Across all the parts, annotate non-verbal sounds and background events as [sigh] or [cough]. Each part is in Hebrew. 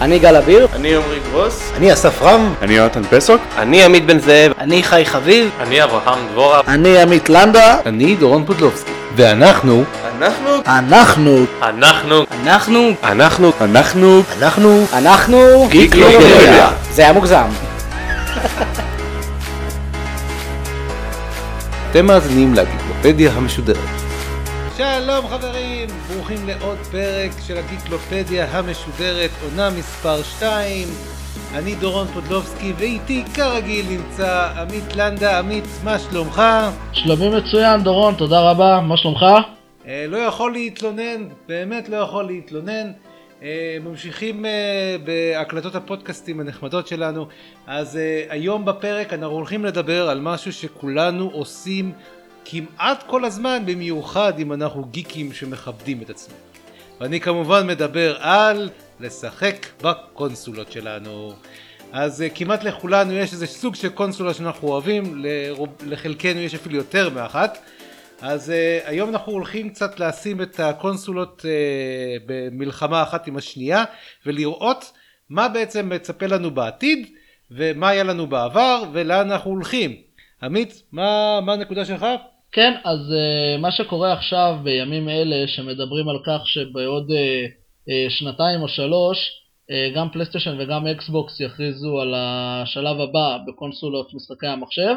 אני גל אביר. אני עמרי גרוס. אני אסף רם. אני יונתן פסוק. אני עמית בן זאב. אני חי חביב. אני אברהם דבורה. אני עמית לנדה. אני דורון פודלובסקי. ואנחנו... אנחנו... אנחנו... אנחנו... אנחנו... אנחנו... אנחנו... אנחנו... אנחנו... גיקלופדיה. זה היה מוגזם. אתם מאזינים לגיקלופדיה המשודרת. שלום חברים, ברוכים לעוד פרק של הגיקלופדיה המשודרת, עונה מספר 2. אני דורון פודלובסקי ואיתי כרגיל נמצא עמית לנדה. עמית, מה שלומך? שלומי מצוין, דורון, תודה רבה, מה שלומך? אה, לא יכול להתלונן, באמת לא יכול להתלונן. אה, ממשיכים אה, בהקלטות הפודקאסטים הנחמדות שלנו. אז אה, היום בפרק אנחנו הולכים לדבר על משהו שכולנו עושים כמעט כל הזמן, במיוחד אם אנחנו גיקים שמכבדים את עצמנו. ואני כמובן מדבר על לשחק בקונסולות שלנו. אז uh, כמעט לכולנו יש איזה סוג של קונסולה שאנחנו אוהבים, לרוב, לחלקנו יש אפילו יותר מאחת. אז uh, היום אנחנו הולכים קצת לשים את הקונסולות uh, במלחמה אחת עם השנייה ולראות מה בעצם מצפה לנו בעתיד ומה היה לנו בעבר ולאן אנחנו הולכים. עמית, מה, מה הנקודה שלך? כן, אז אה, מה שקורה עכשיו בימים אלה שמדברים על כך שבעוד אה, אה, שנתיים או שלוש אה, גם פלייסטיישן וגם אקסבוקס יכריזו על השלב הבא בקונסולות משחקי המחשב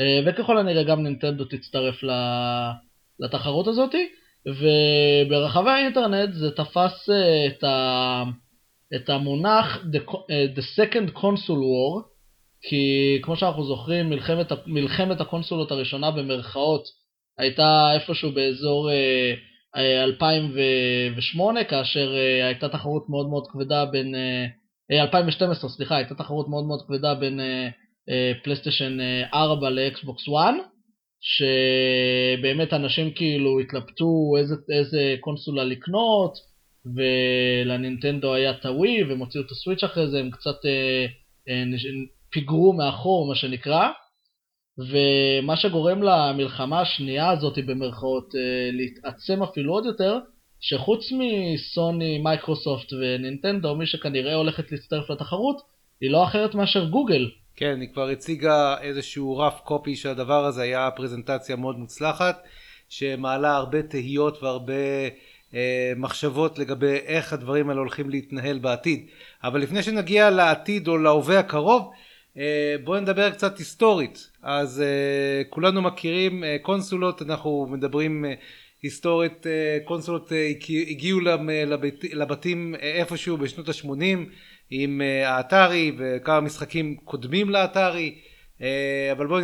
אה, וככל הנראה גם נינטנדו תצטרף לתחרות הזאתי וברחבי האינטרנט זה תפס אה, את, ה, את המונח the, the second console war כי כמו שאנחנו זוכרים, מלחמת, מלחמת הקונסולות הראשונה במרכאות הייתה איפשהו באזור אה, אה, 2008, כאשר אה, הייתה תחרות מאוד מאוד כבדה בין, אה, 2012, סליחה, הייתה תחרות מאוד מאוד כבדה בין אה, אה, פלייסטיישן 4 לאקסבוקס 1, שבאמת אנשים כאילו התלבטו איזה, איזה קונסולה לקנות, ולנינטנדו היה את הווי, והם הוציאו את הסוויץ' אחרי זה, הם קצת... אה, אה, פיגרו מאחור מה שנקרא ומה שגורם למלחמה השנייה הזאת במרכאות להתעצם אפילו עוד יותר שחוץ מסוני, מייקרוסופט ונינטנדו מי שכנראה הולכת להצטרף לתחרות היא לא אחרת מאשר גוגל. כן, היא כבר הציגה איזשהו רף קופי של הדבר הזה, היה פרזנטציה מאוד מוצלחת שמעלה הרבה תהיות והרבה אה, מחשבות לגבי איך הדברים האלה הולכים להתנהל בעתיד. אבל לפני שנגיע לעתיד או להווה הקרוב בואו נדבר קצת היסטורית. אז uh, כולנו מכירים uh, קונסולות אנחנו מדברים היסטורית קונסולות הגיעו לבית, לבתים איפשהו בשנות ה-80 עם האתרי וכמה משחקים קודמים לאתרי. אבל בואו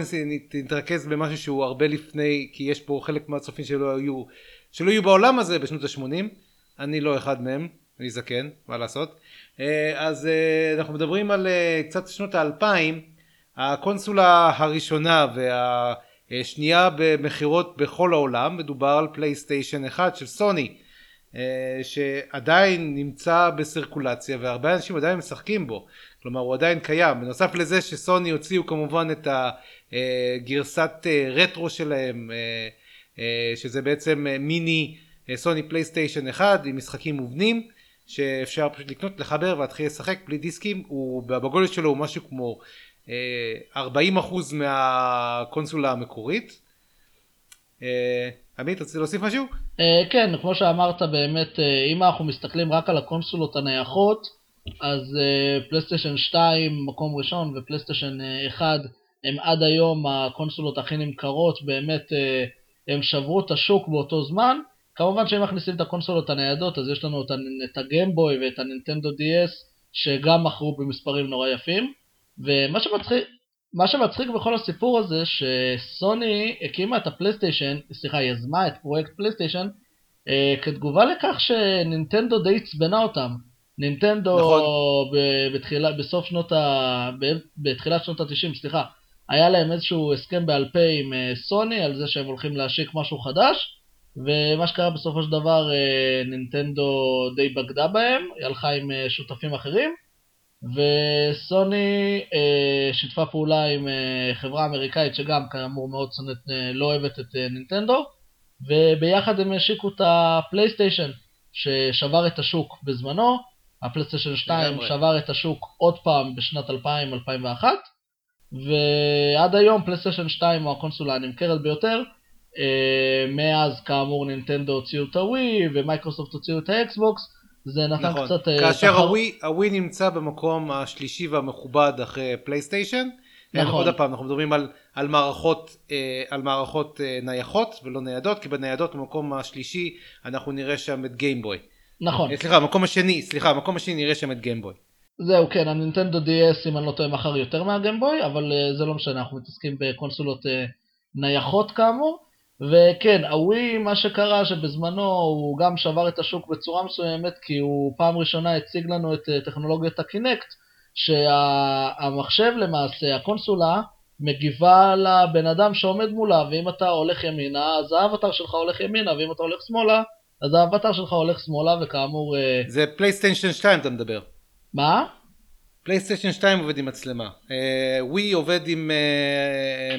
נתרכז במשהו שהוא הרבה לפני כי יש פה חלק מהצופים שלא היו שלא היו בעולם הזה בשנות ה-80 אני לא אחד מהם אני זקן מה לעשות? אה, אז אה, אנחנו מדברים על אה, קצת שנות האלפיים הקונסולה הראשונה והשנייה במכירות בכל העולם מדובר על פלייסטיישן אחד של סוני שעדיין נמצא בסירקולציה והרבה אנשים עדיין משחקים בו. כלומר הוא עדיין קיים. בנוסף לזה שסוני הוציאו כמובן את הגרסת רטרו שלהם שזה בעצם מיני סוני פלייסטיישן אחד עם משחקים מובנים שאפשר פשוט לקנות לחבר ולהתחיל לשחק בלי דיסקים הוא בגודל שלו הוא משהו כמו 40% אה, מהקונסולה המקורית. אה, עמית רצית להוסיף משהו? אה, כן כמו שאמרת באמת אם אנחנו מסתכלים רק על הקונסולות הנייחות אז פלייסטיישן 2 מקום ראשון ופלייסטיישן 1 הם עד היום הקונסולות הכי נמכרות באמת הם שברו את השוק באותו זמן כמובן שאם מכניסים את הקונסולות הניידות אז יש לנו את הגיימבוי ואת הנינטנדו DS שגם מכרו במספרים נורא יפים ומה שמצחיק, מה שמצחיק בכל הסיפור הזה שסוני הקימה את הפלייסטיישן, סליחה יזמה את פרויקט פלייסטיישן אה, כתגובה לכך שנינטנדו די עצבנה אותם נינטנדו נכון. בתחילה, בסוף שנות ה... בתחילת שנות ה-90 סליחה היה להם איזשהו הסכם בעל פה עם אה, סוני על זה שהם הולכים להשיק משהו חדש ומה שקרה בסופו של דבר אה, נינטנדו די בגדה בהם, היא הלכה עם אה, שותפים אחרים וסוני אה, שיתפה פעולה עם חברה אמריקאית שגם כאמור מאוד שונאת, לא אוהבת את נינטנדו וביחד הם השיקו את הפלייסטיישן ששבר את השוק בזמנו הפלייסטיישן 2 לגמרי. שבר את השוק עוד פעם בשנת 2000-2001, ועד היום פלייסטיישן 2 הוא הקונסולה הנמכרת ביותר. אה, מאז כאמור נינטנדו הוציאו את הווי ומייקרוסופט הוציאו את האקסבוקס, זה נתן נכון, קצת... אה, כאשר תחר- הווי, הווי נמצא במקום השלישי והמכובד אחרי פלייסטיישן. נכון. נכון. עוד פעם, אנחנו מדברים על, על מערכות, אה, על מערכות אה, נייחות ולא ניידות, כי בניידות במקום השלישי אנחנו נראה שם את גיימבוי. נכון, אה, סליחה, המקום השני, סליחה, המקום השני נראה שם את גיימבוי. זהו כן, הנינטנדו DS אם אני לא טועה מכר יותר מהגמבוי, אבל אה, זה לא משנה, אנחנו מתעסקים בקונסולות אה, נייחות כאמור. וכן, הווי, מה שקרה שבזמנו הוא גם שבר את השוק בצורה מסוימת, כי הוא פעם ראשונה הציג לנו את אה, טכנולוגיית הקינקט, שהמחשב למעשה, הקונסולה, מגיבה לבן אדם שעומד מולה, ואם אתה הולך ימינה, אז האבטר שלך הולך ימינה, ואם אתה הולך שמאלה, אז האבטר שלך הולך שמאלה, וכאמור... אה, זה פלייסטיישן 2 אתה מדבר. מה? פלייסטיישן 2 עובד עם מצלמה. אה, ווי עובד עם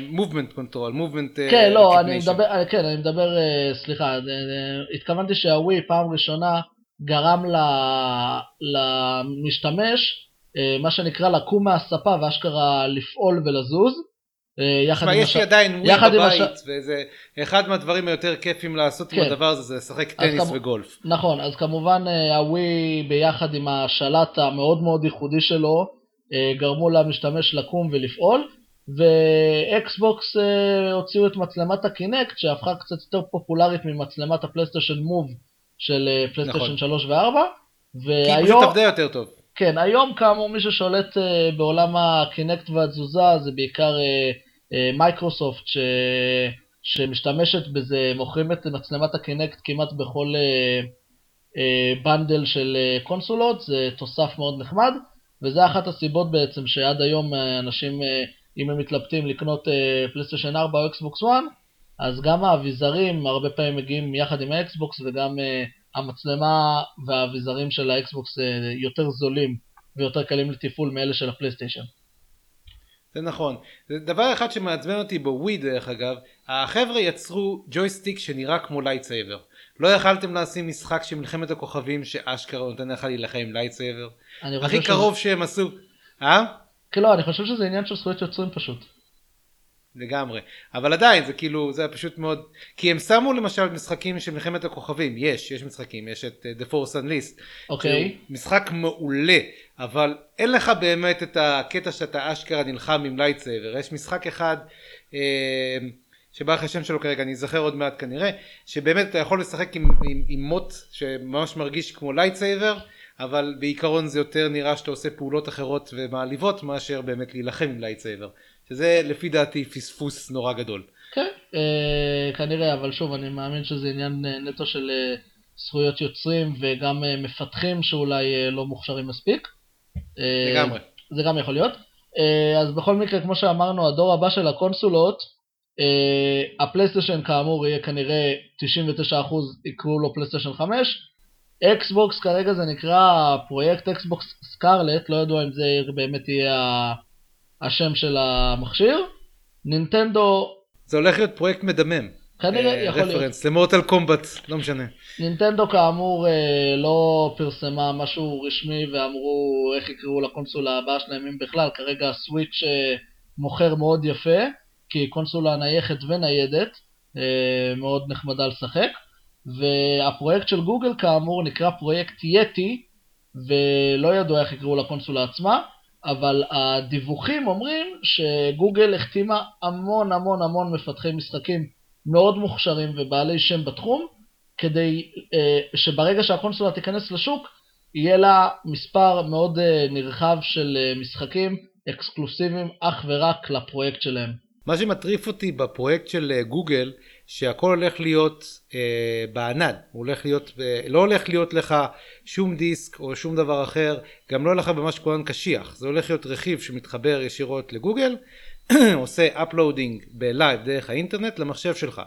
movement control, movement כן, לא, אני מדבר, אה, כן, אני מדבר, אה, סליחה, התכוונתי שהווי פעם ראשונה גרם ל- למשתמש, מה שנקרא לקום מהספה ואשכרה לפעול ולזוז. אה, יחד עם יש לי עדיין ווי בבית, וזה אחד מהדברים היותר כיפים לעשות עם כן. הדבר הזה, זה לשחק טניס וגולף. נכון, אז כמובן אה, הווי ביחד עם השלט המאוד מאוד ייחודי שלו, אה, גרמו למשתמש לקום ולפעול, ואקסבוקס הוציאו את מצלמת הקינקט שהפכה קצת יותר פופולרית ממצלמת הפלייסטיישן Move של פלייסטיישן נכון. 3 ו-4. כי היא פשוט והיום, עבדה יותר טוב. כן, היום כאמור מי ששולט אה, בעולם הקינקט והתזוזה זה בעיקר אה, אה, מייקרוסופט ש... שמשתמשת בזה, מוכרים את מצלמת הקינקט כמעט בכל bundle של אה, קונסולות, זה תוסף מאוד נחמד, וזה אחת הסיבות בעצם שעד היום אה, אנשים, אה, אם הם מתלבטים לקנות פלייסטיישן 4 או אקסבוקס 1, אז גם האביזרים הרבה פעמים מגיעים יחד עם האקסבוקס וגם אה, המצלמה והאביזרים של האקסבוקס אה, יותר זולים ויותר קלים לתפעול מאלה של הפלייסטיישן. זה נכון. זה דבר אחד שמעצבן אותי בווי דרך אגב, החבר'ה יצרו ג'ויסטיק שנראה כמו lightsaber. לא יכלתם לשים משחק של מלחמת הכוכבים שאשכרה נותן לך להילחם עם lightsaber? הכי שזה- קרוב שהם עשו. אה? כן, לא, אני חושב שזה עניין של זכויות יוצרים פשוט. לגמרי. אבל עדיין זה כאילו זה פשוט מאוד כי הם שמו למשל משחקים של מלחמת הכוכבים יש יש משחקים יש את אה, The Force Unleashed אוקיי. שהוא משחק מעולה אבל אין לך באמת את הקטע שאתה אשכרה נלחם עם lightsaber יש משחק אחד אה, שברח לי השם שלו כרגע אני אזכר עוד מעט כנראה שבאמת אתה יכול לשחק עם, עם, עם מוט שממש מרגיש כמו lightsaber אבל בעיקרון זה יותר נראה שאתה עושה פעולות אחרות ומעליבות מאשר באמת להילחם עם lightsaber שזה לפי דעתי פספוס נורא גדול. כן, אה, כנראה, אבל שוב, אני מאמין שזה עניין אה, נטו של אה, זכויות יוצרים וגם מפתחים שאולי לא מוכשרים מספיק. אה, לגמרי. זה גם יכול להיות. אה, אז בכל מקרה, כמו שאמרנו, הדור הבא של הקונסולות, אה, הפלייסטיישן כאמור יהיה כנראה 99% יקראו לו פלייסטיישן 5. אקסבוקס כרגע זה נקרא פרויקט אקסבוקס סקארלט, לא ידוע אם זה באמת יהיה השם של המכשיר. נינטנדו זה הולך להיות פרויקט מדמם. כנראה אה, יכול להיות. רפרנס למורטל קומבט לא משנה. נינטנדו כאמור אה, לא פרסמה משהו רשמי ואמרו איך יקראו לקונסולה הבאה שלהם אם בכלל, כרגע הסוויץ' אה, מוכר מאוד יפה, כי היא קונסולה נייחת וניידת, אה, מאוד נחמדה לשחק, והפרויקט של גוגל כאמור נקרא פרויקט יטי, ולא ידוע איך יקראו לקונסולה עצמה, אבל הדיווחים אומרים שגוגל החתימה המון המון המון מפתחי משחקים מאוד מוכשרים ובעלי שם בתחום, כדי אה, שברגע שהקונסולה תיכנס לשוק, יהיה לה מספר מאוד אה, נרחב של אה, משחקים אקסקלוסיביים אך ורק לפרויקט שלהם. מה שמטריף אותי בפרויקט של גוגל שהכל הולך להיות אה, בענן. הוא הולך להיות אה, לא הולך להיות לך שום דיסק או שום דבר אחר גם לא לך ממש כונן קשיח. זה הולך להיות רכיב שמתחבר ישירות לגוגל [clears throat] עושה uploading ב live דרך האינטרנט למחשב שלך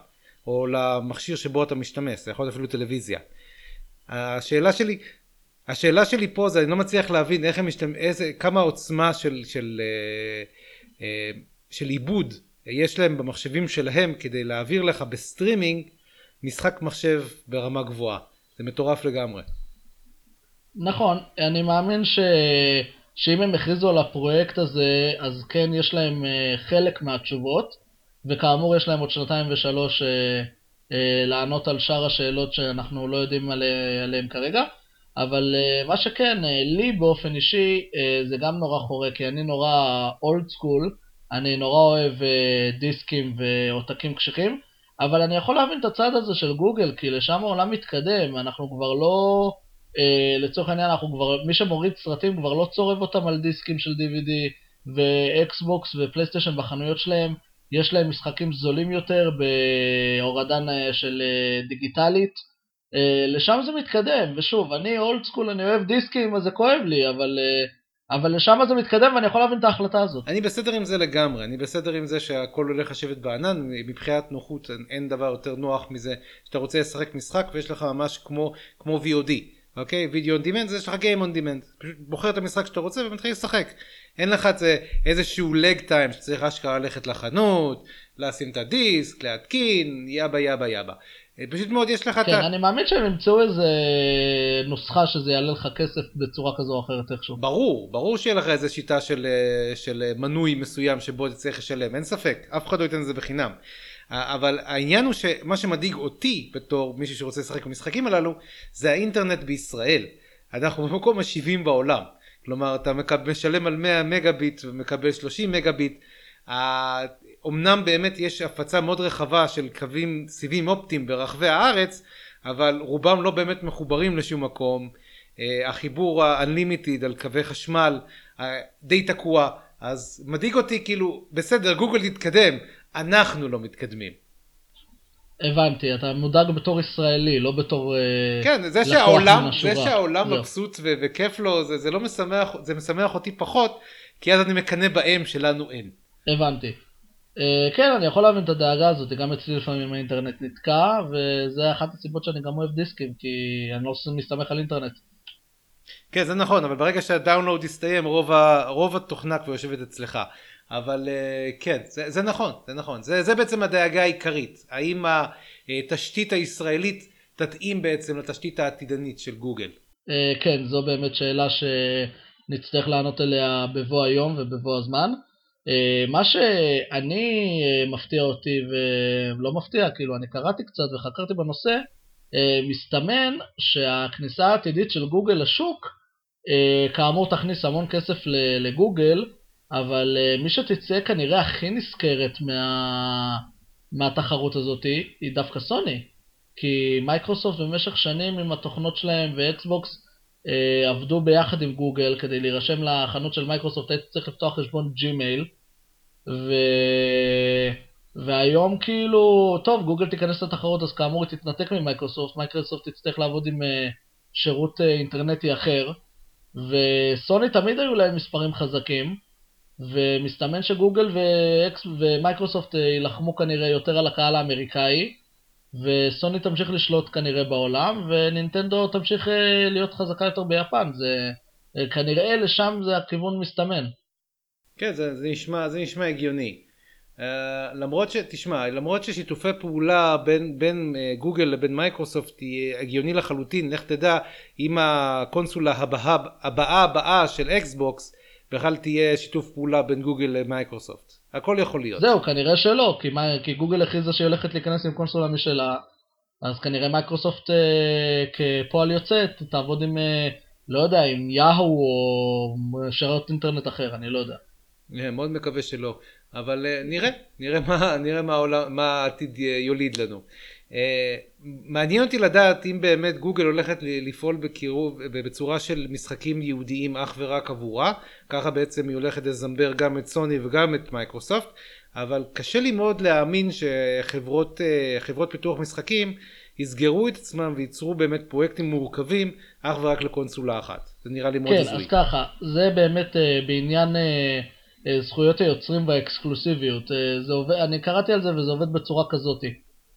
או למכשיר שבו אתה משתמש זה יכול להיות אפילו טלוויזיה. השאלה שלי השאלה שלי פה זה אני לא מצליח להבין איך הם משתמשים כמה עוצמה של של אה, אה, של עיבוד יש להם במחשבים שלהם כדי להעביר לך בסטרימינג משחק מחשב ברמה גבוהה. זה מטורף לגמרי. נכון, אני מאמין ש... שאם הם הכריזו על הפרויקט הזה, אז כן יש להם uh, חלק מהתשובות, וכאמור יש להם עוד שנתיים ושלוש uh, uh, לענות על שאר השאלות שאנחנו לא יודעים עלי, עליהן כרגע, אבל מה שכן, לי באופן אישי זה גם נורא חורה, כי אני נורא אולד סקול, אני נורא אוהב uh, דיסקים ועותקים קשיחים, אבל אני יכול להבין את הצד הזה של גוגל, כי לשם העולם מתקדם, אנחנו כבר לא... אה, לצורך העניין, אנחנו כבר, מי שמוריד סרטים כבר לא צורב אותם על דיסקים של DVD, ואקסבוקס ופלייסטיישן בחנויות שלהם, יש להם משחקים זולים יותר בהורדה של אה, דיגיטלית. לשם זה מתקדם, ושוב, אני old school, אני אוהב דיסקים, אז זה כואב לי, אבל... אבל לשם זה מתקדם ואני יכול להבין את ההחלטה הזאת. אני בסדר עם זה לגמרי, אני בסדר עם זה שהכל הולך לשבת בענן, מבחינת נוחות אין דבר יותר נוח מזה שאתה רוצה לשחק משחק ויש לך ממש כמו, כמו VOD, אוקיי? video on demand זה יש לך Game on demand, פשוט בוחר את המשחק שאתה רוצה ומתחיל לשחק. אין לך את זה איזשהו lag time שצריך אשכרה ללכת לחנות, לשים את הדיסק, להתקין, יאבה יאבה יאבה. פשוט מאוד יש לך את כן, ה... אני מאמין שהם ימצאו איזה נוסחה שזה יעלה לך כסף בצורה כזו או אחרת איכשהו. ברור, ברור שיהיה לך איזה שיטה של, אה, של מנוי מסוים שבו אתה צריך לשלם, אין ספק, אף אחד לא ייתן את זה בחינם. אבל העניין הוא שמה שמדאיג אותי בתור מישהו שרוצה לשחק במשחקים הללו, זה האינטרנט בישראל. אנחנו במקום ה-70 בעולם. כלומר, אתה משלם על 100 מגה ביט ומקבל 30 מגה ביט. אמנם באמת יש הפצה מאוד רחבה של קווים סיבים אופטיים ברחבי הארץ, אבל רובם לא באמת מחוברים לשום מקום. אה, החיבור ה-unlimited על קווי חשמל אה, די תקוע, אז מדאיג אותי כאילו, בסדר, גוגל תתקדם, אנחנו לא מתקדמים. הבנתי, אתה מודאג בתור ישראלי, לא בתור אה, כן, זה שהעולם, זה שהעולם מבסוט ו- וכיף לו, זה, זה לא משמח, זה משמח אותי פחות, כי אז אני מקנא בהם שלנו אין. הבנתי. Uh, כן, אני יכול להבין את הדאגה הזאת, גם אצלי לפעמים האינטרנט נתקע, וזה אחת הסיבות שאני גם אוהב דיסקים, כי אני לא מסתמך על אינטרנט. כן, זה נכון, אבל ברגע שהדאונלואוד יסתיים, רוב, ה, רוב התוכנה כבר יושבת אצלך. אבל uh, כן, זה, זה נכון, זה נכון. זה, זה בעצם הדאגה העיקרית. האם התשתית הישראלית תתאים בעצם לתשתית העתידנית של גוגל? Uh, כן, זו באמת שאלה שנצטרך לענות עליה בבוא היום ובבוא הזמן. אה, מה שאני אה, מפתיע אותי ולא מפתיע, כאילו אני קראתי קצת וחקרתי בנושא, אה, מסתמן שהכניסה העתידית של גוגל לשוק, כאמור תכניס המון כסף לגוגל, אבל מי שתצא כנראה הכי נשכרת מה... מהתחרות הזאת היא דווקא סוני. כי מייקרוסופט במשך שנים עם התוכנות שלהם ואקסבוקס עבדו ביחד עם גוגל כדי להירשם לחנות של מייקרוסופט, היית צריך לפתוח חשבון ג'ימייל, ו... והיום כאילו, טוב, גוגל תיכנס לתחרות אז כאמור היא תתנתק ממייקרוסופט, מייקרוסופט תצטרך לעבוד עם uh, שירות uh, אינטרנטי אחר, וסוני תמיד היו להם מספרים חזקים, ומסתמן שגוגל ומייקרוסופט יילחמו כנראה יותר על הקהל האמריקאי, וסוני תמשיך לשלוט כנראה בעולם, ונינטנדו תמשיך אה, להיות חזקה יותר ביפן. זה אה, כנראה לשם זה הכיוון מסתמן. כן, זה, זה, נשמע, זה נשמע הגיוני. Uh, למרות ש... תשמע, למרות ששיתופי פעולה בין, בין uh, גוגל לבין מייקרוסופט היא הגיוני לחלוטין, לך תדע אם הקונסולה הבאה הבאה, הבאה של אקסבוקס בכלל תהיה שיתוף פעולה בין גוגל למייקרוסופט. הכל יכול להיות. זהו, כנראה שלא, כי, מה, כי גוגל הכריזה שהיא הולכת להיכנס עם קונסולה משלה, אז כנראה מייקרוסופט אה, כפועל יוצא תעבוד עם, אה, לא יודע, עם יאהו או שירות אינטרנט אחר, אני לא יודע. מאוד מקווה שלא, אבל uh, נראה, נראה מה, נראה מה, העולם, מה העתיד יוליד לנו. Uh, מעניין אותי לדעת אם באמת גוגל הולכת לפעול בקירוב, בצורה של משחקים ייעודיים אך ורק עבורה, ככה בעצם היא הולכת לזמבר גם את סוני וגם את מייקרוסופט, אבל קשה לי מאוד להאמין שחברות uh, פיתוח משחקים יסגרו את עצמם וייצרו באמת פרויקטים מורכבים אך ורק לקונסולה אחת. זה נראה לי מאוד הזוי. כן, אז ככה, זה באמת uh, בעניין... אה, זכויות היוצרים והאקסקלוסיביות. אה, זה עובד, אני קראתי על זה וזה עובד בצורה כזאת.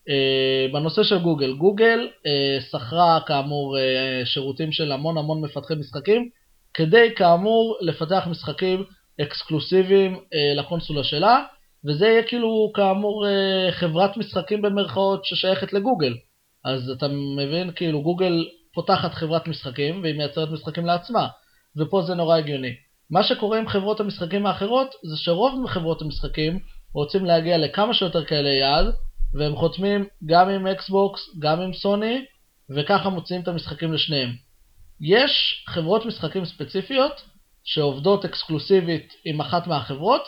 אה, בנושא של גוגל, גוגל שכרה כאמור שירותים של המון המון מפתחי משחקים, כדי כאמור לפתח משחקים אקסקלוסיביים לקונסולה שלה, וזה יהיה כאילו כאמור חברת משחקים במרכאות ששייכת לגוגל. אז אתה מבין, כאילו גוגל פותחת חברת משחקים והיא מייצרת משחקים לעצמה, ופה זה נורא הגיוני. מה שקורה עם חברות המשחקים האחרות זה שרוב חברות המשחקים רוצים להגיע לכמה שיותר כאלה יעד, והם חותמים גם עם אקסבוקס, גם עם סוני, וככה מוציאים את המשחקים לשניהם. יש חברות משחקים ספציפיות שעובדות אקסקלוסיבית עם אחת מהחברות,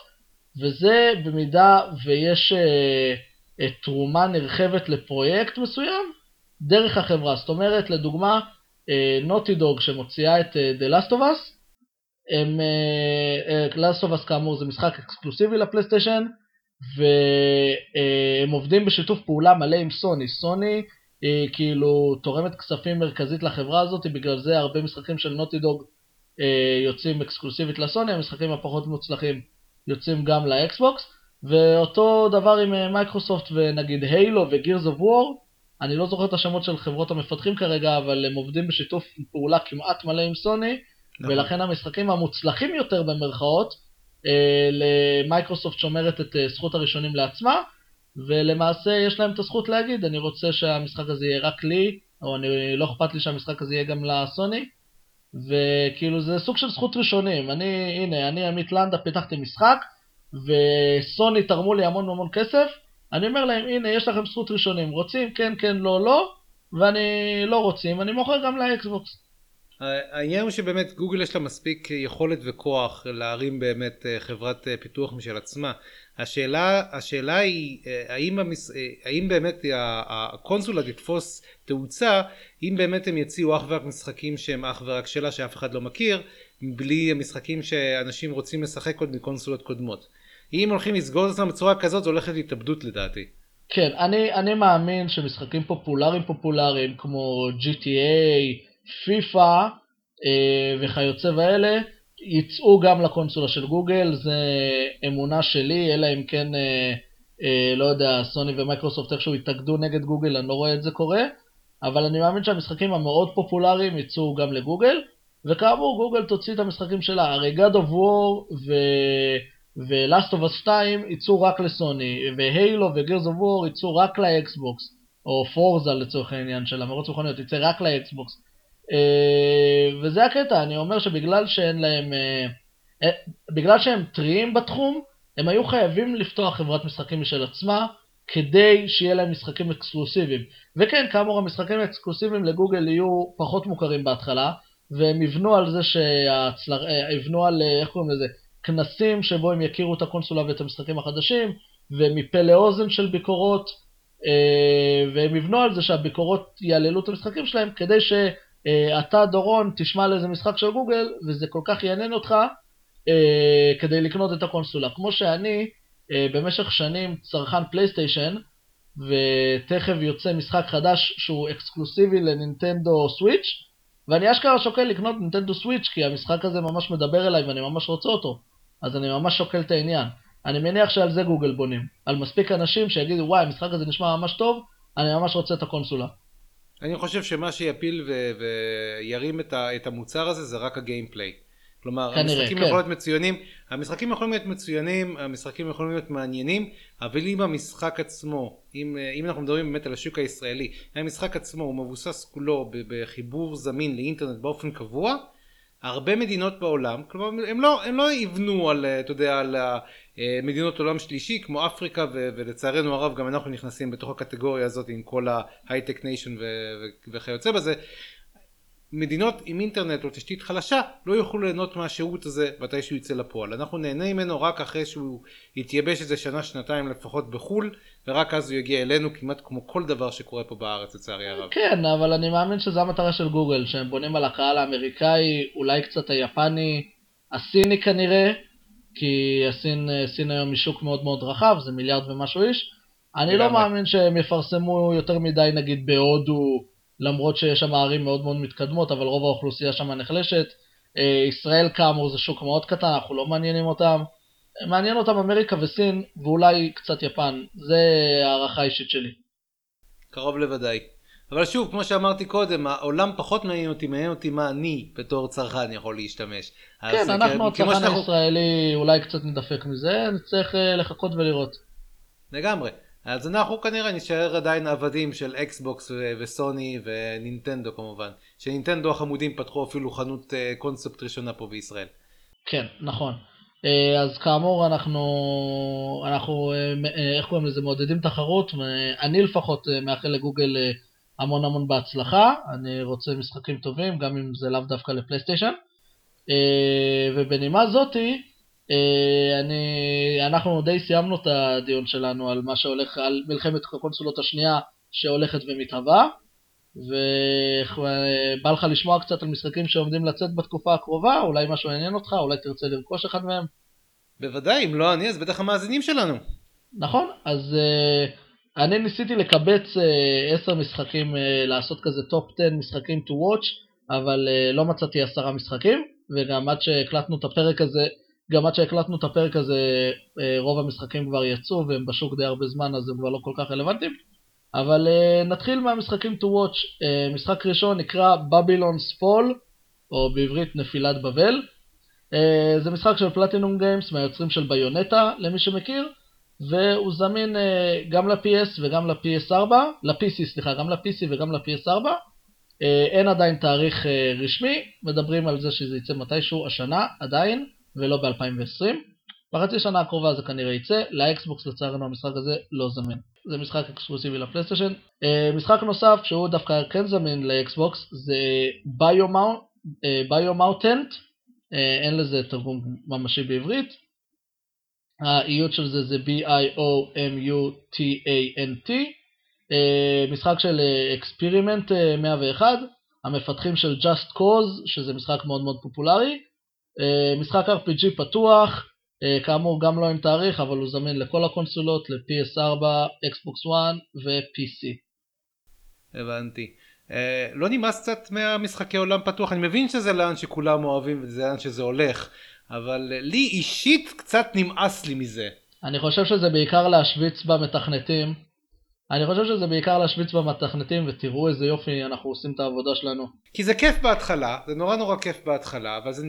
וזה במידה ויש אה, אה, תרומה נרחבת לפרויקט מסוים דרך החברה. זאת אומרת, לדוגמה, נוטי אה, דוג שמוציאה את אה, The Last of Us, הם, uh, Last of Us כאמור זה משחק אקסקלוסיבי לפלייסטיישן, והם עובדים בשיתוף פעולה מלא עם סוני. סוני היא כאילו תורמת כספים מרכזית לחברה הזאת, בגלל זה הרבה משחקים של נוטי דוג יוצאים אקסקלוסיבית לסוני, המשחקים הפחות מוצלחים יוצאים גם לאקסבוקס, ואותו דבר עם מייקרוסופט ונגיד Halo ו-Gears of War, אני לא זוכר את השמות של חברות המפתחים כרגע, אבל הם עובדים בשיתוף פעולה כמעט מלא עם סוני, נכון. ולכן המשחקים המוצלחים יותר במרכאות, אה, למייקרוסופט שומרת את אה, זכות הראשונים לעצמה, ולמעשה יש להם את הזכות להגיד, אני רוצה שהמשחק הזה יהיה רק לי, או אני לא אכפת לי שהמשחק הזה יהיה גם לסוני, וכאילו זה סוג של זכות ראשונים. אני, הנה, אני עמית לנדה פיתחתי משחק, וסוני תרמו לי המון המון כסף, אני אומר להם, הנה, יש לכם זכות ראשונים, רוצים, כן, כן, לא, לא, ואני לא רוצים, אני מוכר גם לאקסבוקס. העניין הוא שבאמת גוגל יש לה מספיק יכולת וכוח להרים באמת אה, חברת אה, פיתוח משל עצמה. השאלה, השאלה היא אה, האם, המס... האם באמת הקונסולה תתפוס תאוצה אם באמת הם יציעו אך ורק משחקים שהם אך ורק שלה שאף אחד לא מכיר בלי המשחקים שאנשים רוצים לשחק עוד מקונסולות קודמות. אם הולכים לסגור את עצמם בצורה כזאת זה הולך להתאבדות לדעתי. כן, אני, אני מאמין שמשחקים פופולריים פופולריים כמו GTA, פיפא אה, וכיוצא באלה יצאו גם לקונסולה של גוגל, זה אמונה שלי, אלא אם כן, אה, אה, לא יודע, סוני ומייקרוסופט איכשהו יתאגדו נגד גוגל, אני לא רואה את זה קורה, אבל אני מאמין שהמשחקים המאוד פופולריים יצאו גם לגוגל, וכאמור גוגל תוציא את המשחקים שלה, הרי God of War ו... ו-Last of Us 2 יצאו רק לסוני, ו-Halo ו-Gears of War יצאו רק לאקסבוקס, או Forza לצורך העניין של המרוץ מכוניות, יצא רק לאקסבוקס. אה, וזה הקטע, אני אומר שבגלל שאין להם, אה, אה, בגלל שהם טריים בתחום, הם היו חייבים לפתוח חברת משחקים משל עצמה, כדי שיהיה להם משחקים אקסקלוסיביים. וכן, כאמור, המשחקים האקסקלוסיביים לגוגל יהיו פחות מוכרים בהתחלה, והם יבנו על זה שהצלר... יבנו על, איך קוראים לזה? כנסים שבו הם יכירו את הקונסולה ואת המשחקים החדשים, ומפה לאוזן של ביקורות, והם יבנו על זה שהביקורות יעללו את המשחקים שלהם, כדי ש... אה, אתה דורון תשמע על איזה משחק של גוגל וזה כל כך יעניין אותך אה, כדי לקנות את הקונסולה. כמו שאני אה, במשך שנים צרכן פלייסטיישן ותכף יוצא משחק חדש שהוא אקסקלוסיבי לנינטנדו Switch ואני אשכרה שוקל לקנות נינטנדו Switch כי המשחק הזה ממש מדבר אליי ואני ממש רוצה אותו אז אני ממש שוקל את העניין. אני מניח שעל זה גוגל בונים. על מספיק אנשים שיגידו וואי המשחק הזה נשמע ממש טוב, אני ממש רוצה את הקונסולה. אני חושב שמה שיפיל ו- וירים את, ה- את המוצר הזה זה רק ה gameplay. כלומר, כנראה, המשחקים כן. יכולים להיות מצוינים, המשחקים יכולים להיות מצוינים, המשחקים יכולים להיות מעניינים, אבל אם המשחק עצמו, אם, אם אנחנו מדברים באמת על השוק הישראלי, אם המשחק עצמו הוא מבוסס כולו בחיבור זמין לאינטרנט באופן קבוע, הרבה מדינות בעולם, כלומר הם לא, הם לא יבנו על, אתה יודע, על מדינות עולם שלישי כמו אפריקה ולצערנו הרב גם אנחנו נכנסים בתוך הקטגוריה הזאת עם כל ההייטק nation וכיוצא בזה מדינות עם אינטרנט או תשתית חלשה לא יוכלו ליהנות מהשירות הזה מתי שהוא יצא לפועל אנחנו נהנה ממנו רק אחרי שהוא יתייבש איזה שנה שנתיים לפחות בחו"ל ורק אז הוא יגיע אלינו כמעט כמו כל דבר שקורה פה בארץ לצערי הרב. כן אבל אני מאמין שזו המטרה של גוגל שהם בונים על הקהל האמריקאי אולי קצת היפני הסיני כנראה כי הסין סין היום היא שוק מאוד מאוד רחב, זה מיליארד ומשהו איש. אני לא מאמין שהם יפרסמו יותר מדי נגיד בהודו, למרות שיש שם ערים מאוד מאוד מתקדמות, אבל רוב האוכלוסייה שם נחלשת. אה, ישראל כאמור זה שוק מאוד קטן, אנחנו לא מעניינים אותם. מעניין אותם אמריקה וסין, ואולי קצת יפן. זה הערכה אישית שלי. קרוב לוודאי. אבל שוב, כמו שאמרתי קודם, העולם פחות מעניין אותי, מעניין אותי מה אני בתור צרכן יכול להשתמש. כן, אנחנו הצרכן שאנחנו... הישראלי אולי קצת נדפק מזה, נצטרך אה, לחכות ולראות. לגמרי. אז אנחנו כנראה נשאר עדיין עבדים של אקסבוקס ו- וסוני ונינטנדו כמובן. שנינטנדו החמודים פתחו אפילו חנות אה, קונספט ראשונה פה בישראל. כן, נכון. אה, אז כאמור אנחנו, אנחנו אה, אה, איך קוראים לזה, מעודדים תחרות, ואני לפחות אה, מאחל לגוגל אה, המון המון בהצלחה, אני רוצה משחקים טובים, גם אם זה לאו דווקא לפלייסטיישן. אה, ובנימה זאתי, אה, אני, אנחנו די סיימנו את הדיון שלנו על מה שהולך, על מלחמת הקונסולות השנייה שהולכת ומתהווה, ובא לך לשמוע קצת על משחקים שעומדים לצאת בתקופה הקרובה, אולי משהו יעניין אותך, אולי תרצה לרכוש אחד מהם. בוודאי, אם לא אני אז בטח המאזינים שלנו. נכון, אז uh, אני ניסיתי לקבץ uh, 10 משחקים, uh, לעשות כזה top 10 משחקים to watch, אבל uh, לא מצאתי עשרה משחקים, וגם עד שהקלטנו את הפרק הזה, גם עד שהקלטנו את הפרק הזה, רוב המשחקים כבר יצאו והם בשוק די הרבה זמן, אז הם כבר לא כל כך רלוונטיים. אבל uh, נתחיל מהמשחקים to watch. Uh, משחק ראשון נקרא Babylon's Fall, או בעברית נפילת בבל. Uh, זה משחק של פלטינום גיימס, מהיוצרים של ביונטה, למי שמכיר. והוא זמין uh, גם ל-PS וגם ל-PS4, ל-PC סליחה, גם ל-PC וגם ל-PS4. Uh, אין עדיין תאריך uh, רשמי, מדברים על זה שזה יצא מתישהו השנה, עדיין, ולא ב-2020. בחצי שנה הקרובה זה כנראה יצא, לאקסבוקס לצערנו המשחק הזה לא זמין. זה משחק אקסקלוסיבי לפלייסטיישן. משחק נוסף שהוא דווקא כן זמין לאקסבוקס זה Biomutant, אין לזה תרגום ממשי בעברית. האיות של זה זה B-I-O-M-U-T-A-N-T, uh, משחק של אקספירימנט uh, 101, המפתחים של Just Cause, שזה משחק מאוד מאוד פופולרי, משחק RPG פתוח, כאמור גם לא עם תאריך, אבל הוא זמין לכל הקונסולות, ל-PS4, Xbox One ו-PC. הבנתי. לא נמאס קצת מהמשחקי עולם פתוח? אני מבין שזה לאן שכולם אוהבים וזה לאן שזה הולך, אבל uh, לי אישית קצת נמאס לי מזה. אני חושב שזה בעיקר להשוויץ במתכנתים. אני חושב שזה בעיקר להשוויץ במתכנתים, ותראו איזה יופי אנחנו עושים את העבודה שלנו. כי זה כיף בהתחלה, זה נורא נורא כיף בהתחלה, אבל זה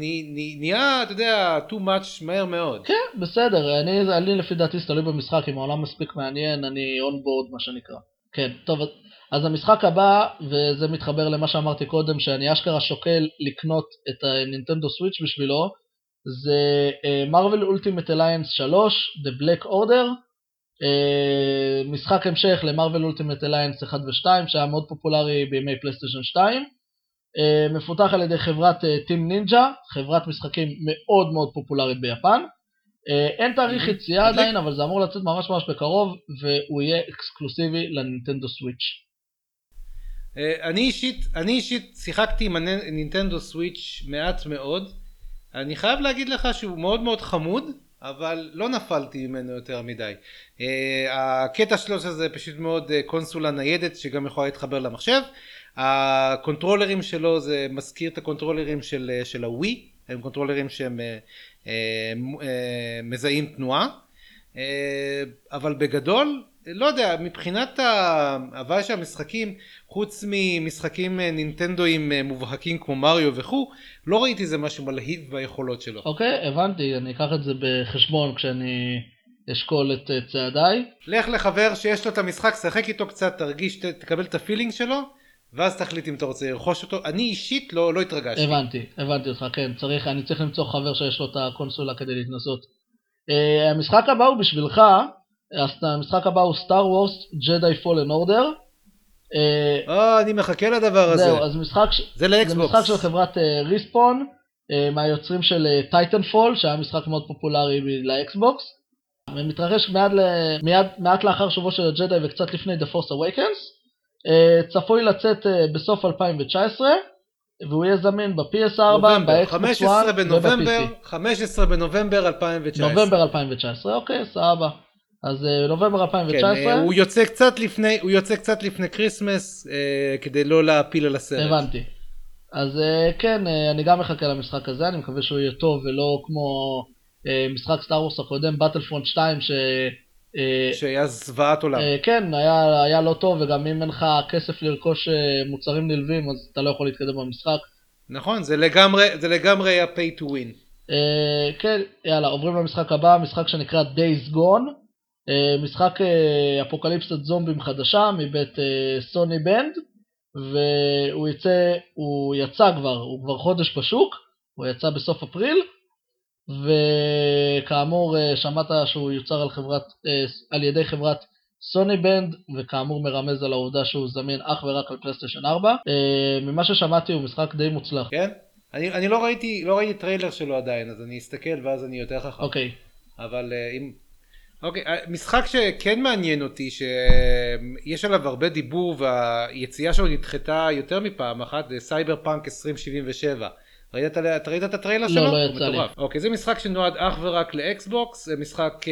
נהיה, אתה יודע, too much מהר מאוד. כן, בסדר, אני, אני לפי דעתי זה תלוי במשחק, אם העולם מספיק מעניין, אני on board מה שנקרא. כן, טוב, אז המשחק הבא, וזה מתחבר למה שאמרתי קודם, שאני אשכרה שוקל לקנות את הנינטנדו Switch בשבילו, זה Marvel Ultimate Alliance 3, The Black Order, uh, משחק המשך ל Marvel Ultimate Alliance 1 ו-2, שהיה מאוד פופולרי בימי פלייסטיישן 2, uh, מפותח על ידי חברת Team uh, Ninja, חברת משחקים מאוד מאוד פופולרית ביפן. Uh, אין תאריך יציאה עדיין, אבל זה אמור לצאת ממש ממש בקרוב, והוא יהיה אקסקלוסיבי לנינטנדו Switch. Uh, אני אישית, אני אישית שיחקתי עם הנינטנדו Switch מעט מאוד. אני חייב להגיד לך שהוא מאוד מאוד חמוד, אבל לא נפלתי ממנו יותר מדי. Uh, הקטע שלו זה פשוט מאוד uh, קונסולה ניידת שגם יכולה להתחבר למחשב. הקונטרולרים שלו זה מזכיר את הקונטרולרים של, uh, של הווי, הם קונטרולרים שהם מזהים תנועה. אבל בגדול, לא יודע, מבחינת ההוואי של המשחקים, חוץ ממשחקים נינטנדואים מובהקים כמו מריו וכו', לא ראיתי איזה משהו מלהיב ביכולות שלו. אוקיי, okay, הבנתי, אני אקח את זה בחשבון כשאני אשקול את צעדיי. לך לחבר שיש לו את המשחק, שחק איתו קצת, תרגיש, תקבל את הפילינג שלו, ואז תחליט אם אתה רוצה לרכוש אותו. אני אישית לא, לא התרגשתי. הבנתי, הבנתי אותך, כן, צריך, אני צריך למצוא חבר שיש לו את הקונסולה כדי להתנסות. אה, המשחק הבא הוא בשבילך, המשחק הבא הוא Star Wars Jedi Fallen Order. אה, אני מחכה לדבר הזה. זהו, אז משחק, זה לאקסבוקס. זה משחק של חברת Respawn, אה, אה, מהיוצרים של Titan אה, fall, שהיה משחק מאוד פופולרי לאקסבוקס. ומתרחש מיד, מיד, מעט לאחר שובו של הג'די וקצת לפני The Force Awakens. צפוי לצאת בסוף 2019. והוא יהיה זמין ב-PS4, באקסבוקס 1 וב-PC. 15 בנובמבר 2019. נובמבר 2019, אוקיי, סבבה. אז נובמבר 2019. כן, הוא יוצא קצת לפני, הוא יוצא קצת לפני Christmas, אה, כדי לא להפיל על הסרט. הבנתי. אז אה, כן, אה, אני גם מחכה למשחק הזה, אני מקווה שהוא יהיה טוב ולא כמו אה, משחק Star Wars הקודם, Battlefront 2, ש... אה, שהיה זוועת עולם. אה, כן, היה, היה לא טוב, וגם אם אין לך כסף לרכוש אה, מוצרים נלווים, אז אתה לא יכול להתקדם במשחק. נכון, זה לגמרי, זה לגמרי היה pay to win. אה, כן, יאללה, עוברים למשחק הבא, משחק שנקרא Days Gone. אה, משחק אה, אפוקליפסת זומבים חדשה מבית אה, Sony Bend, והוא יצא, הוא יצא כבר, הוא כבר חודש בשוק, הוא יצא בסוף אפריל, וכאמור שמעת שהוא נוצר על, חברת, על ידי חברת Sony Bend, וכאמור מרמז על העובדה שהוא זמין אך ורק על פלייסטיישן 4. אה, ממה ששמעתי הוא משחק די מוצלח. כן? אני, אני לא ראיתי לא ראיתי טריילר שלו עדיין אז אני אסתכל ואז אני יותר חכם. אוקיי, אבל אה, אם... אוקיי, אה, משחק שכן מעניין אותי, שיש עליו הרבה דיבור והיציאה שלו נדחתה יותר מפעם אחת, זה סייבר פאנק 2077. ראית, אתה ראית את הטריילר לא, שלו? לא, לא יצא לי. אוקיי, זה משחק שנועד אך ורק לאקסבוקס, משחק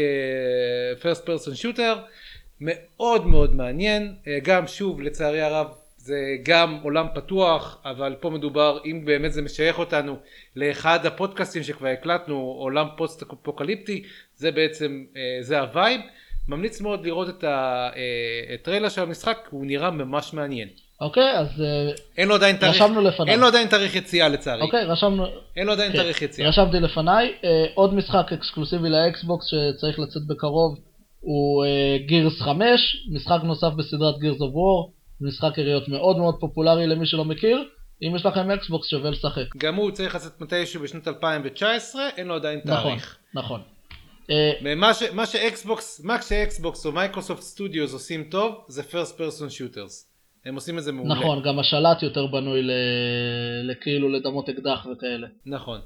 first person shooter, מאוד מאוד מעניין, אה, גם שוב לצערי הרב זה גם עולם פתוח, אבל פה מדובר, אם באמת זה משייך אותנו לאחד הפודקאסטים שכבר הקלטנו, עולם פוסט אפוקליפטי, זה בעצם, אה, זה ה vibe. ממליץ מאוד לראות את הטריילר של המשחק, הוא נראה ממש מעניין. אוקיי, אז אה, אין לו עדיין תאריך, רשמנו לפניו. אין לו עדיין תאריך יציאה לצערי. אוקיי, רשמנו, אין לו עדיין כן, תאריך יציאה. רשמתי לפניי. אה, עוד משחק אקסקלוסיבי לאקסבוקס שצריך לצאת בקרוב הוא Gears 5, משחק נוסף בסדרת Gears of War, משחק יריות מאוד מאוד פופולרי למי שלא מכיר. אם יש לכם אקסבוקס שווה לשחק. גם הוא צריך לצאת מתישהו בשנת 2019, אין לו עדיין נכון, תאריך. נכון. אה, ש, מה שאקסבוקס, מה שאקסבוקס או Microsoft Studios עושים טוב, זה first person shooters. הם עושים את זה מעולה. נכון, גם השלט יותר בנוי לכאילו לדמות אקדח וכאלה. נכון.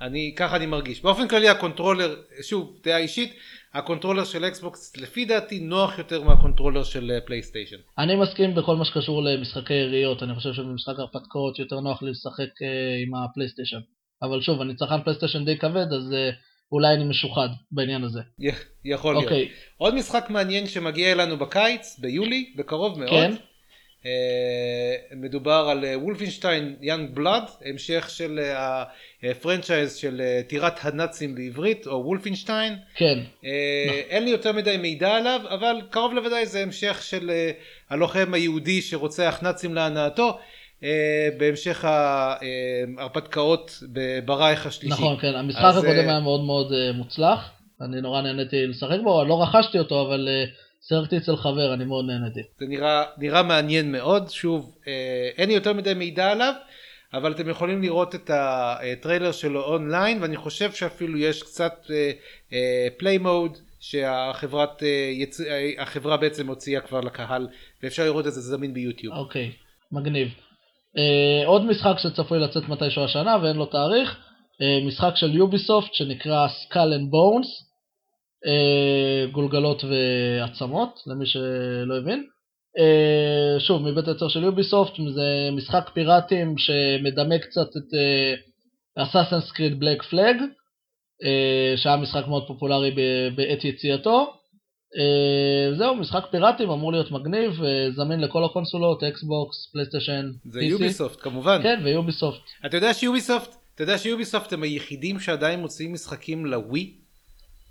אני, ככה אני מרגיש. באופן כללי ה controller, שוב, דעה אישית, ה controller של אקסבוקס לפי דעתי נוח יותר מה controller של אה, פלייסטיישן. אני מסכים בכל מה שקשור למשחקי יריות, אני חושב שבמשחק הרפתקאות יותר נוח לי לשחק אה, עם הפלייסטיישן. אבל שוב, אני צרכן פלייסטיישן די כבד, אז אה, אולי אני משוחד בעניין הזה. יכול להיות. אוקיי, עוד משחק מעניין שמגיע אלינו בקיץ, ביולי, בקרוב מאוד. כן. אה, מדובר על אה, Wolfenstein Youngblood, המשך של אה, ה franchise של אה, טירת הנאצים בעברית, או Wolfenstein. כן, אה, אין לי יותר מדי מידע עליו, אבל קרוב לוודאי זה המשך של אה, הלוחם היהודי שרוצח נאצים להנאתו, בהמשך ההרפתקאות ברייך השלישי. נכון, כן, המשחק אז, הקודם אה, היה מאוד מאוד אה, מוצלח, אני נורא נהניתי לשחק בו, לא רכשתי אותו, אבל אה, שיחקתי אצל חבר, אני מאוד נהניתי. זה נראה, נראה מעניין מאוד, שוב, אה, אין לי יותר מדי מידע עליו, אבל אתם יכולים לראות את הטריילר שלו אונליין, ואני חושב שאפילו יש קצת פליי מוד שהחברת, אה. אה, החברה בעצם הוציאה כבר לקהל, ואפשר לראות את זה זמין ביוטיוב. אוקיי, מגניב. אה, עוד משחק שצפוי לצאת מתישהו השנה ואין לו תאריך, אה, משחק של יוביסופט שנקרא Skull and Bones, אה, גולגלות ועצמות, למי שלא הבין. שוב, מבית היוצר של יוביסופט, זה משחק פיראטים שמדמה קצת את Assassin's Creed Black Flag, שהיה משחק מאוד פופולרי בעת יציאתו. אה, זהו, משחק פיראטים, אמור להיות מגניב, אה, זמין לכל הקונסולות, אקסבוקס, פלייסטיישן, זה PC. יוביסופט כמובן. כן, ויוביסופט. אתה יודע שיוביסופט, אתה יודע שיוביסופט הם היחידים שעדיין מוציאים משחקים לווי?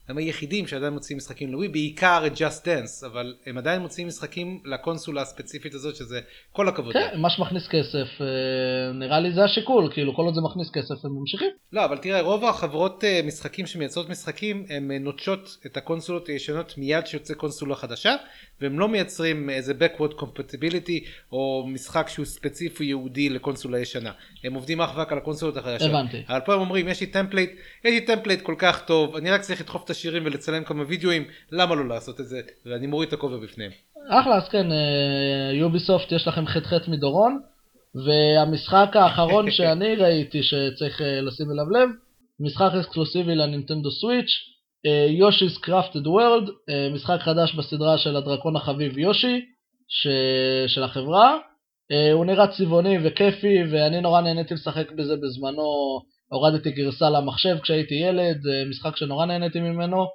הם היחידים שעדיין מוציאים משחקים לווי, בעיקר את Just Dance, אבל הם עדיין מוציאים משחקים לקונסולה הספציפית הזאת, שזה כל הכבוד. כן, מה שמכניס כסף, אה, נראה לי זה השיקול, כאילו כל עוד זה מכניס כסף הם ממשיכים. לא, אבל תראה, רוב החברות אה, משחקים שמייצרות משחקים, הן אה, נוטשות את הקונסולות הישנות מיד שיוצא קונסולה חדשה, והם לא מייצרים איזה backward compatibility, או משחק שהוא ספציפי ייעודי לקונסולה ישנה. הם עובדים אך ורק על הקונסולות החדשות. הבנתי. אבל פה הם אומרים, יש לי template, יש לי template כל כך טוב, אני רק צריך לדחוף את השירים ולצלם כמה וידאוים, למה לא לעשות את זה? ואני מוריד את הכובע בפניהם. אחלה, אז כן, אה, יוביסופט יש לכם ח"ח מדורון, והמשחק האחרון [laughs] שאני ראיתי שצריך אה, לשים אליו לב, משחק אקסקלוסיבי לנינטנדו סוויץ', Yoshi's Crafted World, משחק חדש בסדרה של הדרקון החביב יושי, ש... של החברה. אה, הוא נראה צבעוני וכיפי, ואני נורא נהניתי לשחק בזה בזמנו, הורדתי גרסה למחשב כשהייתי ילד, זה משחק שנורא נהניתי ממנו,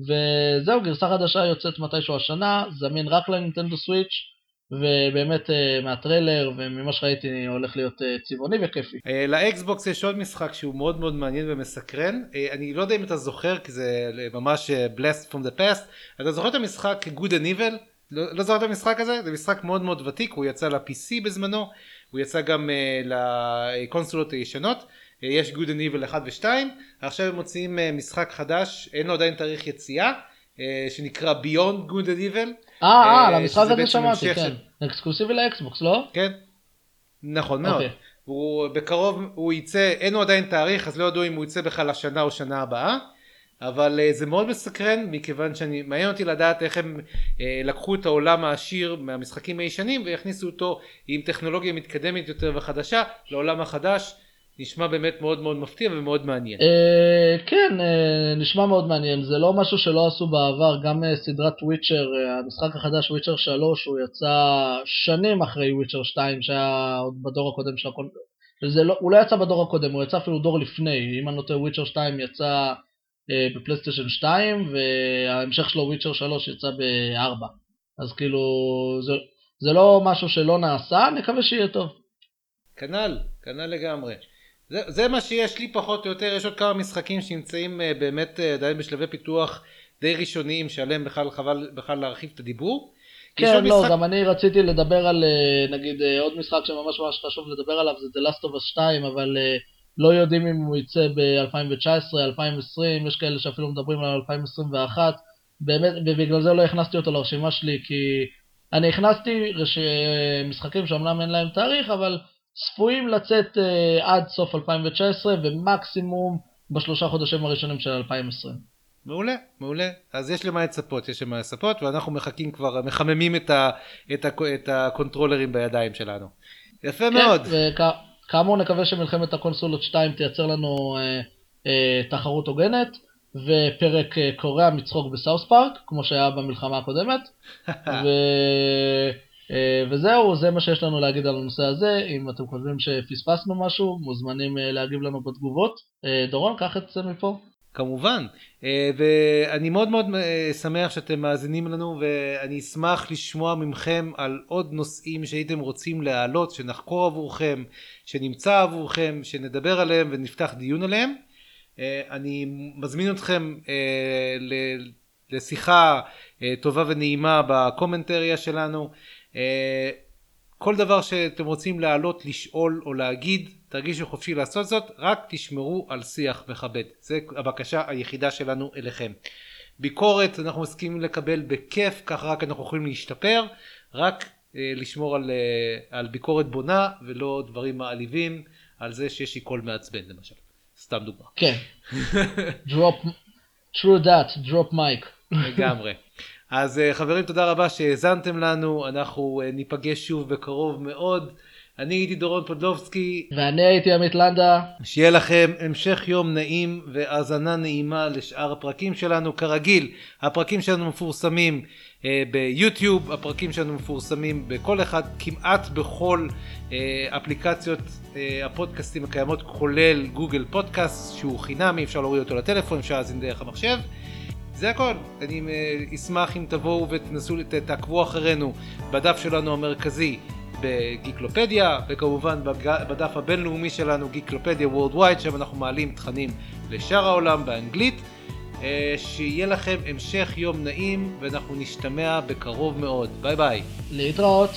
וזהו, גרסה חדשה יוצאת מתישהו השנה, זמין רק לנינטנדו סוויץ', ובאמת אה, מהטריילר וממה שראיתי הולך להיות אה, צבעוני וכיפי. אה, לאקסבוקס יש עוד משחק שהוא מאוד מאוד מעניין ומסקרן אני לא יודע אם אתה זוכר כי זה ממש blessed from the past אתה זוכר את המשחק good and evil? לא, לא זוכר את המשחק הזה? זה משחק מאוד מאוד ותיק הוא יצא ל-PC בזמנו הוא יצא גם אה, לקונסולות הישנות יש good and evil 1 ו-2 עכשיו הם מוציאים אה, משחק חדש אין לו עדיין תאריך יציאה אה, שנקרא Beyond Good and Evil. אה, אה, אה, שזה הזה שמעתי, כן. אקסקלוסיבי לאקסבוקס, לא? כן, נכון מאוד. אוקיי. הוא בקרוב, הוא יצא, אין לו עדיין תאריך, אז לא ידעו אם הוא יצא בכלל השנה או שנה הבאה. אבל זה מאוד מסקרן מכיוון שאני מעניין אותי לדעת איך הם אה, לקחו את העולם העשיר מהמשחקים הישנים והכניסו אותו עם טכנולוגיה מתקדמת יותר וחדשה לעולם החדש נשמע באמת מאוד מאוד מפתיע ומאוד מעניין. אה, כן, אה, נשמע מאוד מעניין. זה לא משהו שלא עשו בעבר, גם אה, סדרת וויצ'ר, המשחק החדש וויצ'ר 3, הוא יצא שנים אחרי וויצ'ר 2, שהיה עוד בדור הקודם של הקונ... זה לא, הוא לא יצא בדור הקודם, הוא יצא אפילו דור לפני. אם אני לא טועה, וויצ'ר 2 יצא אה, בפלייסטיישן 2, וההמשך שלו, וויצ'ר 3, יצא ב-4. אז כאילו, זה, זה לא משהו שלא נעשה, נקווה שיהיה טוב. כנ"ל, כנ"ל לגמרי. זה, זה מה שיש לי פחות או יותר, יש עוד כמה משחקים שנמצאים אה, באמת אה, עדיין בשלבי פיתוח די ראשוניים שעליהם בכלל חבל בכלל להרחיב את הדיבור. כן, לא, משחק- גם אני רציתי לדבר על, אה, נגיד, עוד משחק שממש ממש חשוב לדבר עליו, זה The Last of Us 2, אבל לא יודעים אם הוא יצא ב-2019, 2020, יש כאלה שאפילו מדברים על 2021, באמת, ובגלל זה לא הכנסתי אותו לרשימה שלי, כי אני הכנסתי רש... משחקים שאומנם אין להם תאריך, אבל צפויים לצאת אה, עד סוף 2019, ומקסימום בשלושה חודשים הראשונים של 2020. מעולה, מעולה. אז יש למה לצפות, יש למה לצפות, ואנחנו מחכים כבר, מחממים את, ה, את, ה, את הקונטרולרים בידיים שלנו. יפה מאוד. וכאמור נקווה שמלחמת הקונסולות 2 תייצר לנו אה, אה, תחרות הוגנת, ופרק אה, קורע מצחוק בסאוס פארק, כמו שהיה במלחמה הקודמת. [laughs] ו... אה, וזהו, זה מה שיש לנו להגיד על הנושא הזה. אם אתם חושבים שפספסנו משהו, מוזמנים אה, להגיב לנו בתגובות. אה, דורון, קח את זה מפה. כמובן, ואני מאוד מאוד שמח שאתם מאזינים לנו ואני אשמח לשמוע מכם על עוד נושאים שהייתם רוצים להעלות, שנחקור עבורכם, שנמצא עבורכם, שנדבר עליהם ונפתח דיון עליהם. אני מזמין אתכם לשיחה טובה ונעימה בקומנטריה שלנו. אה, כל דבר שאתם רוצים להעלות, לשאול או להגיד, תרגישו חופשי לעשות זאת, רק תשמרו על שיח מכבד. זו הבקשה היחידה שלנו אליכם. ביקורת אנחנו מסכימים לקבל בכיף, ככה רק אנחנו יכולים להשתפר, רק אה, לשמור על, אה, על ביקורת בונה ולא דברים מעליבים, על זה שיש לי קול מעצבן למשל. סתם דוגמה. כן. [laughs] drop, true that, drop mic. לגמרי. אז אה, חברים תודה רבה שהאזנתם לנו, אנחנו אה, ניפגש שוב בקרוב מאוד. אני הייתי דורון פודלובסקי, ואני הייתי עמית לנדה. שיהיה לכם המשך יום נעים והאזנה נעימה לשאר הפרקים שלנו. כרגיל, הפרקים שלנו מפורסמים אה, ביוטיוב, הפרקים שלנו מפורסמים בכל אחד, כמעט בכל אה, אפליקציות אה, הפודקאסטים הקיימות, כולל גוגל פודקאסט, שהוא חינמי, אפשר להוריד אותו לטלפון, אפשר להאזין דרך המחשב. זה הכל. אני אה, אשמח אם תבואו ותנסו, תעקבו אחרינו בדף שלנו המרכזי בגיקלופדיה, וכמובן בדף הבינלאומי שלנו גיקלופדיה וורדווייד, שם אנחנו מעלים תכנים לשאר העולם באנגלית. אה, שיהיה לכם המשך יום נעים, ואנחנו נשתמע בקרוב מאוד. ביי ביי. להתראות.